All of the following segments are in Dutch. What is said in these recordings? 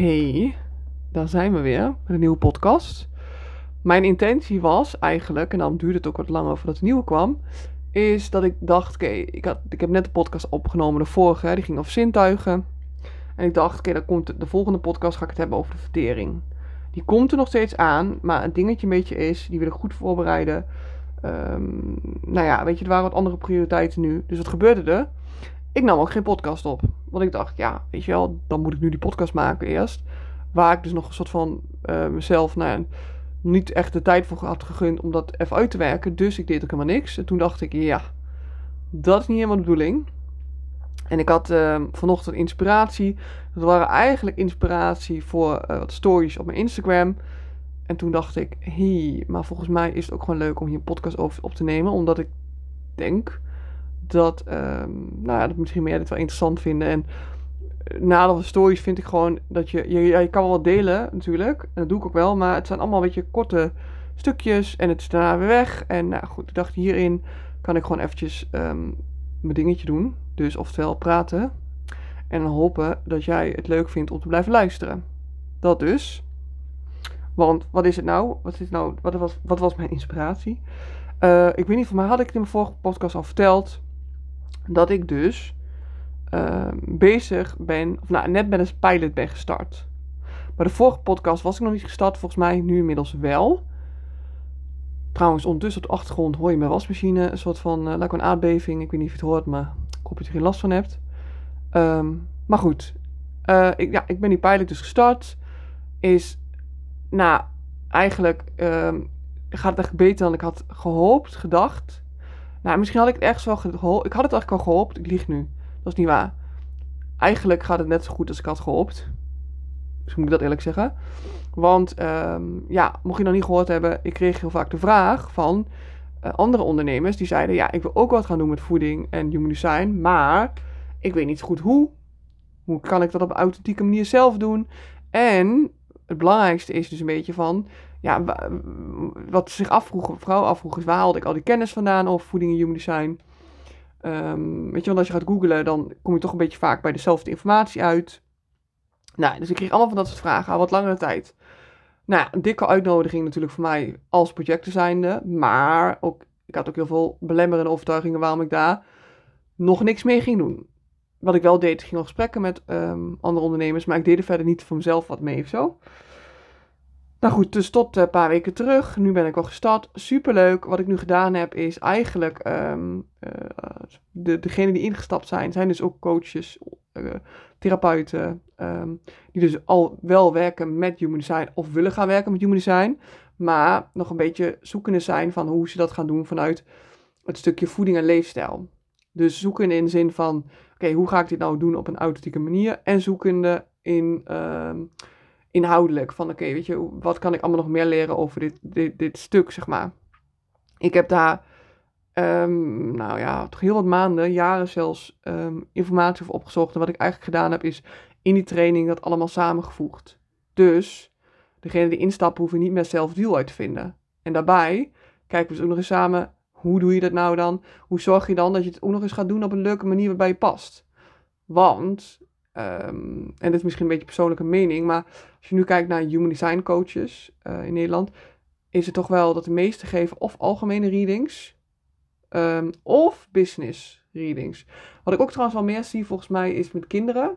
Hey, daar zijn we weer met een nieuwe podcast. Mijn intentie was eigenlijk, en dan duurde het ook wat langer voordat de nieuwe kwam, is dat ik dacht, oké, ik ik, heb net de podcast opgenomen, de vorige, die ging over zintuigen. En ik dacht, oké, dan komt de, de volgende podcast, ga ik het hebben over de vertering. Die komt er nog steeds aan, maar een dingetje een beetje is, die wil ik goed voorbereiden. Ehm, nou ja, weet je, er waren wat andere prioriteiten nu. Dus wat gebeurde er? Ik nam ook geen podcast op. Want ik dacht, ja, weet je wel, dan moet ik nu die podcast maken eerst. Waar ik dus nog een soort van eh, mezelf, nou niet echt de tijd voor had gegund om dat even uit te werken. Dus ik deed ook helemaal niks. En toen dacht ik, ja, dat is niet helemaal de bedoeling. En ik had uh, vanochtend inspiratie. Dat waren eigenlijk inspiratie voor uh, wat stories op mijn Instagram. En toen dacht ik, hé, maar volgens mij is het ook gewoon leuk om hier een podcast over op te nemen. Omdat ik denk dat, um, nou dat misschien meer dit wel interessant vinden. En uh, nadeel van stories vind ik gewoon dat je, je, je kan wel delen natuurlijk. En dat doe ik ook wel. Maar het zijn allemaal een beetje korte stukjes. En het is daarna weer weg. En nou goed, ik dacht hierin kan ik gewoon eventjes um, mijn dingetje doen. Dus oftewel praten. En hopen dat jij het leuk vindt om te blijven luisteren. Dat dus. Want wat is het nou? Wat, is nou, wat, was, wat was mijn inspiratie? Uh, ik weet niet, van mij had ik het in mijn vorige podcast al verteld. Dat ik dus uh, bezig ben, of nou, net met een pilot ben gestart. Bij de vorige podcast was ik nog niet gestart, volgens mij nu inmiddels wel. Trouwens, ondertussen op de achtergrond hoor je mijn wasmachine. Een soort van, uh, lijkt een aardbeving. Ik weet niet of je het hoort, maar ik hoop dat je geen last van hebt. Um, maar goed, uh, ik, ja, ik ben die pilot dus gestart. Is, nou, eigenlijk um, gaat het echt beter dan ik had gehoopt, gedacht. Nou, misschien had ik het ergens wel gehoopt. Ik had het eigenlijk al gehoopt. Ik lieg nu. Dat is niet waar. Eigenlijk gaat het net zo goed als ik had gehoopt. Dus moet ik dat eerlijk zeggen. Want um, ja, mocht je nog niet gehoord hebben, ik kreeg heel vaak de vraag van uh, andere ondernemers die zeiden: Ja, ik wil ook wat gaan doen met voeding en human design, maar ik weet niet goed hoe. Hoe kan ik dat op authentieke manier zelf doen? En het belangrijkste is dus een beetje van: ja, wat zich afvroegen, vrouw afvroeg, is waar haalde ik al die kennis vandaan over voeding en human design? Um, weet je, want als je gaat googlen, dan kom je toch een beetje vaak bij dezelfde informatie uit. Nou, dus ik kreeg allemaal van dat soort vragen al wat langere tijd. Nou, een dikke uitnodiging natuurlijk voor mij als projecten zijnde. Maar ook, ik had ook heel veel belemmerende overtuigingen waarom ik daar nog niks mee ging doen. Wat ik wel deed, ging nog gesprekken met um, andere ondernemers, maar ik deed er verder niet voor mezelf wat mee of zo. Nou goed, dus tot een paar weken terug. Nu ben ik al gestart. Superleuk. Wat ik nu gedaan heb is eigenlijk... Um, uh, de, degenen die ingestapt zijn, zijn dus ook coaches, uh, therapeuten. Um, die dus al wel werken met human design of willen gaan werken met human design. Maar nog een beetje zoekende zijn van hoe ze dat gaan doen vanuit het stukje voeding en leefstijl. Dus zoeken in de zin van, oké, hoe ga ik dit nou doen op een authentieke manier? En zoekende in... Um, inhoudelijk. Van oké, weet je, wat kan ik allemaal nog meer leren over dit, dit, dit stuk, zeg maar. Ik heb daar, um, nou ja, toch heel wat maanden, jaren zelfs, um, informatie over opgezocht. En wat ik eigenlijk gedaan heb, is in die training dat allemaal samengevoegd. Dus, degene die instappen, hoeven niet meer zelf deal uit te vinden. En daarbij kijken we dus ook nog eens samen, hoe doe je dat nou dan? Hoe zorg je dan dat je het ook nog eens gaat doen op een leuke manier waarbij je past? Want Um, en dit is misschien een beetje persoonlijke mening, maar als je nu kijkt naar human design coaches uh, in Nederland, is het toch wel dat de meeste geven of algemene readings um, of business readings. Wat ik ook trouwens wel meer zie volgens mij is met kinderen,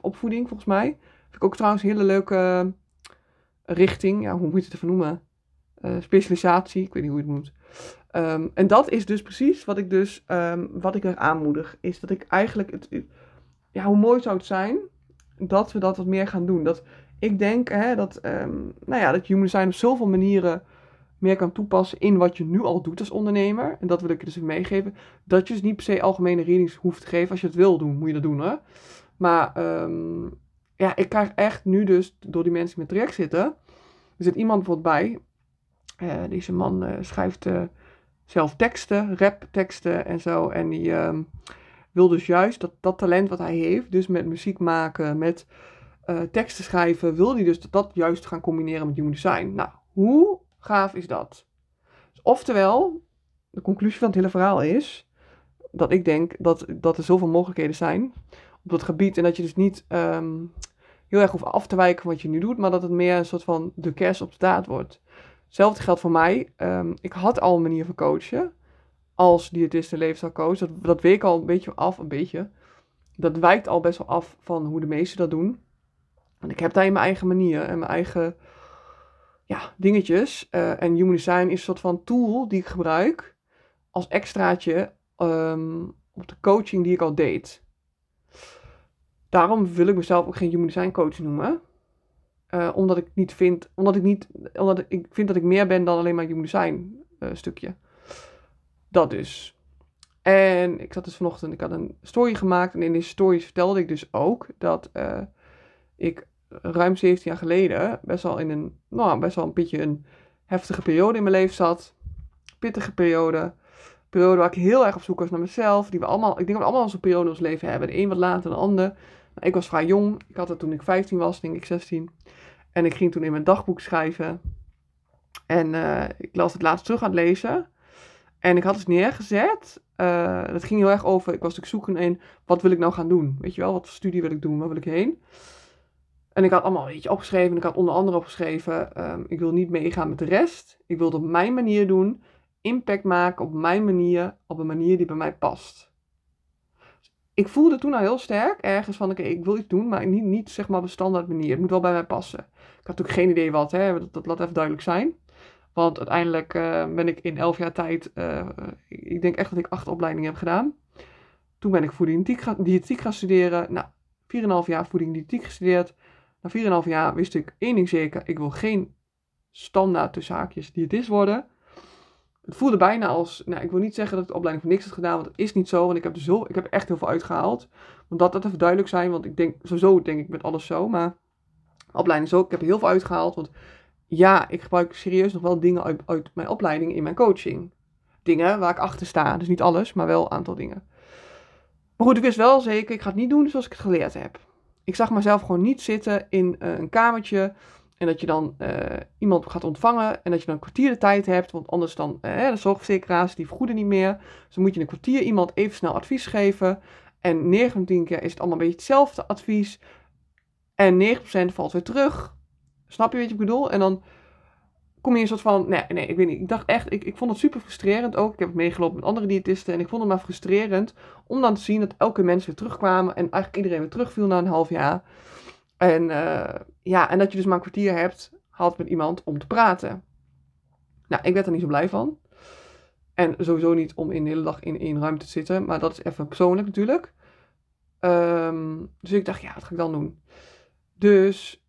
opvoeding volgens mij. Vind ik ook trouwens een hele leuke richting, ja, hoe moet je het even noemen? Uh, specialisatie, ik weet niet hoe je het noemt. Um, en dat is dus precies wat ik dus, wat ik er aanmoedig, is dat ik eigenlijk het ja, hoe mooi zou het zijn dat we dat wat meer gaan doen. Dat ik denk hè, dat, um, nou ja, dat human design op zoveel manieren meer kan toepassen in wat je nu al doet als ondernemer. En dat wil ik je dus even meegeven. Dat je dus niet per se algemene readings hoeft te geven. Als je het wil doen, moet je dat doen. Hè? Maar um, ja, ik krijg echt nu dus, door die mensen die met traject zitten. Er zit iemand bijvoorbeeld bij. Uh, deze man uh, schrijft uh, zelf teksten, rap teksten en zo. En die... Um, wil dus juist dat, dat talent wat hij heeft, dus met muziek maken, met uh, teksten schrijven, wil hij dus dat, dat juist gaan combineren met human design. Nou, hoe gaaf is dat? Dus oftewel, de conclusie van het hele verhaal is dat ik denk dat, dat er zoveel mogelijkheden zijn op dat gebied en dat je dus niet um, heel erg hoeft af te wijken van wat je nu doet, maar dat het meer een soort van de kerst op de taart wordt. Hetzelfde geldt voor mij. Ehm, ik had al een manier van coachen als diëtist en leefstijlcoach. Dat, dat week al een beetje af, een beetje. Dat wijkt al best wel af van hoe de meesten dat doen. En ik heb daarin mijn eigen manier en mijn eigen ja, dingetjes. Uh, en Human Design is een soort van tool die ik gebruik als extraatje um, op de coaching die ik al deed. Daarom wil ik mezelf ook geen Human Design coach noemen. Uh, omdat ik niet vind, omdat ik niet, omdat ik vind dat ik meer ben dan alleen maar Human Design uh, stukje. Dat dus. En ik zat dus vanochtend, ik had een story gemaakt en in die stories vertelde ik dus ook dat uh, ik ruim 17 jaar geleden best wel in een, nou, best wel een beetje een heftige periode in mijn leven zat. Pittige periode. Periode waar ik heel erg op zoek was naar mezelf. Die we allemaal, ik denk dat we allemaal zo'n periode in ons leven hebben. De een wat later dan de ander. Ik was vrij jong. Ik had het toen ik 15 was, denk ik 16. En ik ging toen in mijn dagboek schrijven. En uh, ik las het laatst terug aan het lezen. En ik had dus neergezet. Uh, dat ging heel erg over. Ik was natuurlijk zoeken in wat wil ik nou gaan doen. Weet je wel, wat voor studie wil ik doen? Waar wil ik heen? En ik had allemaal een beetje opgeschreven. Ik had onder andere opgeschreven: um, ik wil niet meegaan met de rest. Ik wil het op mijn manier doen. Impact maken op mijn manier. Op een manier die bij mij past. Ik voelde toen al heel sterk ergens van: oké, ik wil iets doen, maar niet, niet zeg maar op een standaard manier. Het moet wel bij mij passen. Ik had natuurlijk geen idee wat, hè, dat laat even duidelijk zijn. Want uiteindelijk uh, ben ik in elf jaar tijd, uh, ik denk echt dat ik acht opleidingen heb gedaan. Toen ben ik voeding diëtiek gaan studeren. Nou, 4,5 jaar voeding diëtiek gestudeerd. Na 4,5 jaar wist ik één ding zeker. Ik wil geen standaard tussen haakjes diëtist worden. Het voelde bijna als, nou ik wil niet zeggen dat ik de opleiding voor niks had gedaan, want dat is niet zo. Want ik heb, dus heel, ik heb echt heel veel uitgehaald. Want dat, dat even duidelijk zijn, want ik denk, sowieso denk ik met alles zo. Maar opleiding ook, ik heb er heel veel uitgehaald. Want ja, ik gebruik serieus nog wel dingen uit, mijn opleiding in mijn coaching. Dingen waar ik achter sta. Dus niet alles, maar wel een aantal dingen. Maar goed, ik wist wel zeker, ik ga het niet doen zoals ik het geleerd heb. Ik zag mezelf gewoon niet zitten in uh, een kamertje. En dat je dan uh, iemand gaat ontvangen. En dat je dan een kwartier de tijd hebt. Want anders dan, uh, de zorgverzekeraars, die vergoeden niet meer. Dus dan moet je in een kwartier iemand even snel advies geven. En 9 van 10 keer is het allemaal een beetje hetzelfde advies. En 9% valt weer terug. Snap je wat ik bedoel? En dan kom je een soort van, nee, nee, ik weet niet. Ik dacht echt, ik, ik vond het super frustrerend ook. Ik heb het meegelopen met andere diëtisten en ik vond het maar frustrerend om dan te zien dat elke mens weer terugkwamen en eigenlijk iedereen weer terugviel na een half jaar. En uh, ja, en dat je dus maar een kwartier hebt gehad met iemand om te praten. Nou, ik werd er niet zo blij van. En sowieso niet om in de hele dag in één ruimte te zitten, maar dat is even persoonlijk natuurlijk. Um, dus ik dacht, ja, wat ga ik dan doen? Dus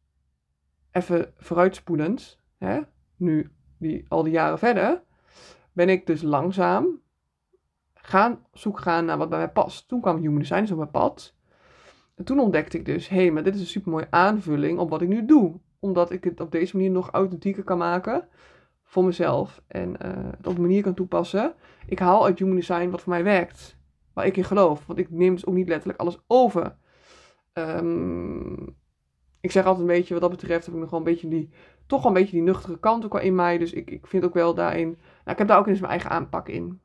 even vooruitspoelend, hè, nu die, al die jaren verder, ben ik dus langzaam gaan zoek gaan naar wat bij mij past. Toen kwam Human Design op mijn pad. En toen ontdekte ik dus, hé, hey, maar dit is een super mooie aanvulling op wat ik nu doe. Omdat ik het op deze manier nog authentieker kan maken voor mezelf. En uh, het op een manier kan toepassen. Ik haal uit Human Design wat voor mij werkt. Waar ik in geloof. Want ik neem dus ook niet letterlijk alles over. Um, ik zeg altijd een beetje, wat dat betreft heb ik nog wel een beetje die, toch wel een beetje die nuchtere kant ook wel in mij. Dus ik, ik vind ook wel daarin, nou, ik heb daar ook eens mijn eigen aanpak in.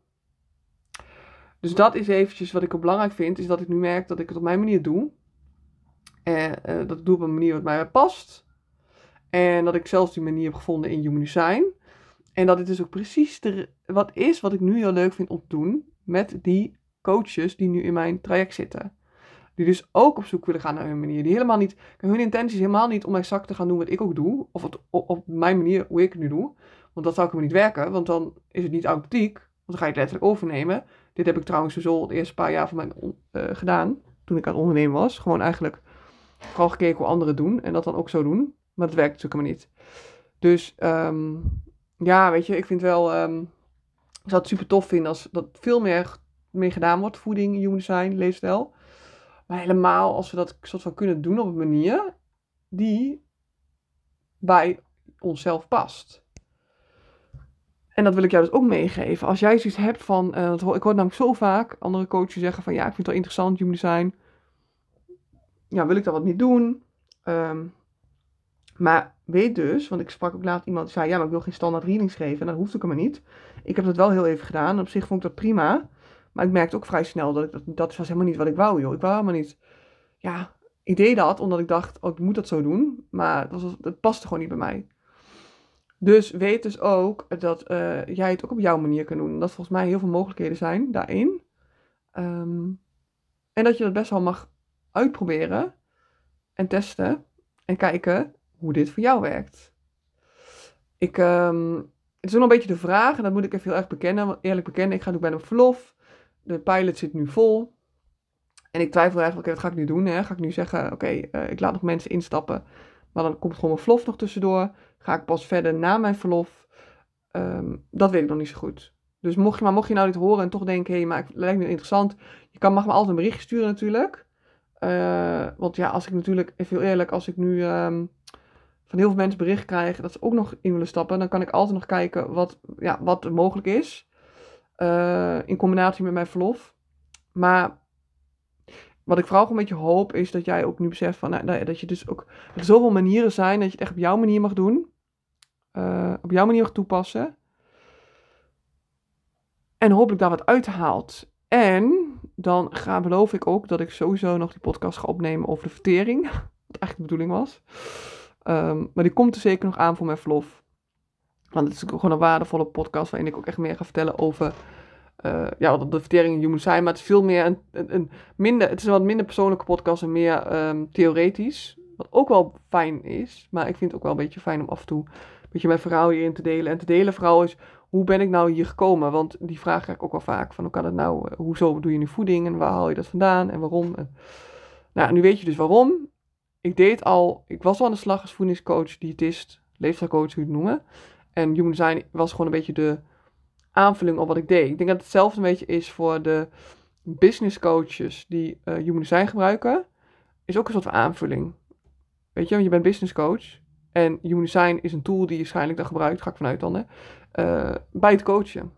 Dus dat is eventjes wat ik ook belangrijk vind, is dat ik nu merk dat ik het op mijn manier doe. En uh, dat ik doe op een manier wat mij past. En dat ik zelfs die manier heb gevonden in Human Design. En dat het dus ook precies de, wat is wat ik nu heel leuk vind om te doen met die coaches die nu in mijn traject zitten. Die dus ook op zoek willen gaan naar hun manier. Die helemaal niet, hun intentie is helemaal niet om exact te gaan doen wat ik ook doe. Of op, op, mijn manier hoe ik het nu doe. Want dat zou ik niet werken. Want dan is het niet authentiek. Want dan ga je het letterlijk overnemen. Dit heb ik trouwens zo de eerste paar jaar van mij uh, gedaan. Toen ik aan het ondernemen was. Gewoon eigenlijk vooral gekeken hoe anderen doen. En dat dan ook zo doen. Maar dat werkt natuurlijk helemaal niet. Dus um, ja, weet je, ik vind wel... Um, ik zou het super tof vinden als dat veel meer mee gedaan wordt. Voeding, human design, leefstijl. Maar helemaal als we dat soort van kunnen doen op een manier die bij onszelf past. En dat wil ik jou dus ook meegeven. Als jij zoiets hebt van, uh, ik hoor namelijk zo vaak andere coaches zeggen van ja, ik vind het wel interessant, human design. Ja, wil ik dat wat niet doen? Um, maar weet dus, want ik sprak ook laat iemand die zei ja, maar ik wil geen standaard readings geven. En dat hoeft ook helemaal niet. Ik heb dat wel heel even gedaan. Op zich vond ik dat prima. Maar ik merkte ook vrij snel dat ik dat, dat was helemaal niet wat ik wou, joh. Ik wou helemaal niet, ja, ik deed dat omdat ik dacht, oh, ik moet dat zo doen. Maar dat, was, dat paste gewoon niet bij mij. Dus weet dus ook dat uh, jij het ook op jouw manier kan doen. Dat volgens mij heel veel mogelijkheden zijn daarin. Um, en dat je dat best wel mag uitproberen en testen en kijken hoe dit voor jou werkt. Ik, um, het is nog een beetje de vraag, en dat moet ik even heel erg bekennen, eerlijk bekennen. Ik ga nu bij een verlof. De pilot zit nu vol. En ik twijfel eigenlijk, oké, wat ga ik nu doen? Hè? Ga ik nu zeggen, oké, uh, ik laat nog mensen instappen, maar dan komt gewoon mijn verlof nog tussendoor. Ga ik pas verder na mijn verlof? Um, dat weet ik nog niet zo goed. Dus mocht je, maar mocht je nou dit horen en toch denken, hé, hey, maar het lijkt me interessant. Je kan, mag me altijd een berichtje sturen natuurlijk. Uh, want ja, als ik natuurlijk, even heel eerlijk, als ik nu um, van heel veel mensen bericht krijg dat ze ook nog in willen stappen, dan kan ik altijd nog kijken wat, ja, wat mogelijk is. Uh, in combinatie met mijn verlof. Maar wat ik vooral een beetje hoop, is dat jij ook nu beseft van, nou, dat je dus ook, er zoveel manieren zijn, dat je het echt op jouw manier mag doen. Uh, op jouw manier mag toepassen. En hopelijk daar wat uithaalt. En dan ga, beloof ik ook dat ik sowieso nog die podcast ga opnemen over de vertering. Wat eigenlijk de bedoeling was. Um, maar die komt er zeker nog aan voor mijn verlof. Want het is gewoon een waardevolle podcast waarin ik ook echt meer ga vertellen over uh, ja, wat de verteringen human zijn. Maar het is veel meer een, een, een, minder, het is een wat minder persoonlijke podcast en meer um, theoretisch. Wat ook wel fijn is. Maar ik vind het ook wel een beetje fijn om af en toe een beetje mijn verhaal hierin te delen. En te delen vooral is hoe ben ik nou hier gekomen? Want die vraag krijg ik ook wel vaak. Van hoe kan het nou? Eh, hoezo doe je nu voeding? En waar haal je dat vandaan? En waarom? Nou, nu weet je dus waarom. Ik deed al, ik was al aan de slag als voedingscoach, diëtist, leefstijlcoach, hoe je het noemen. En human design was gewoon een beetje de aanvulling op wat ik deed. Ik denk dat hetzelfde een beetje is voor de business coaches die uh, human design gebruiken. Is ook een soort van aanvulling. Weet je, want je bent business coach. En human design is een tool die je waarschijnlijk dan gebruikt, ga ik vanuit dan, hè, uh, bij het coachen.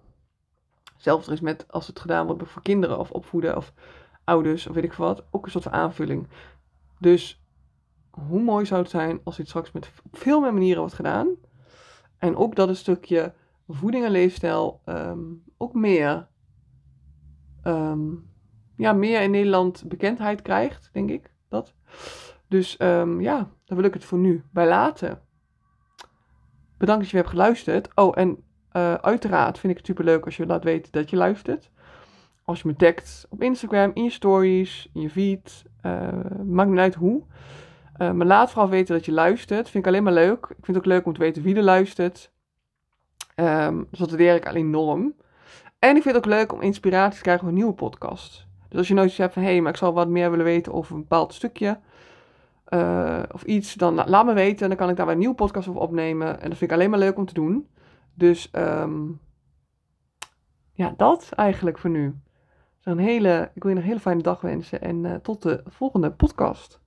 Er is met, als het gedaan wordt voor kinderen of opvoeden of ouders of weet ik wat, ook een soort van aanvulling. Dus hoe mooi zou het zijn als dit straks met veel meer manieren wordt gedaan. En ook dat een stukje voeding en leefstijl um, ook meer, um, ja, meer in Nederland bekendheid krijgt, denk ik. Dat. Dus um, ja, daar wil ik het voor nu bij laten. Bedankt dat je hebt geluisterd. Oh, en uh, uiteraard vind ik het super leuk als je laat weten dat je luistert. Als je me tagt op Instagram, in je stories, in je feed. Uh, maakt niet uit hoe. Uh, maar laat vooral weten dat je luistert. Vind ik alleen maar leuk. Ik vind het ook leuk om te weten wie er luistert. Um, dus dat waardeer ik al enorm. En ik vind het ook leuk om inspiratie te krijgen voor een nieuwe podcast. Dus als je nooit hebt van, hé, hey, maar ik zou wat meer willen weten over een bepaald stukje uh, of iets, dan laat me weten. En dan kan ik daar weer een nieuwe podcast over opnemen. En dat vind ik alleen maar leuk om te doen. Dus um, ja, dat eigenlijk voor nu. Dus een hele, ik wil je een hele fijne dag wensen en uh, tot de volgende podcast.